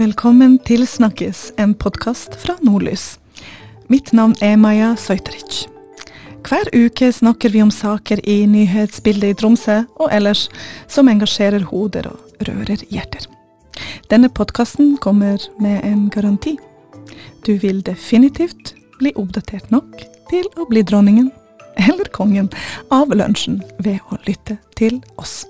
Velkommen til Snakkes, en podkast fra Nordlys. Mitt navn er Maja Søyteric. Hver uke snakker vi om saker i nyhetsbildet i Tromsø og ellers som engasjerer hoder og rører hjerter. Denne podkasten kommer med en garanti. Du vil definitivt bli oppdatert nok til å bli dronningen eller kongen av lunsjen ved å lytte til oss.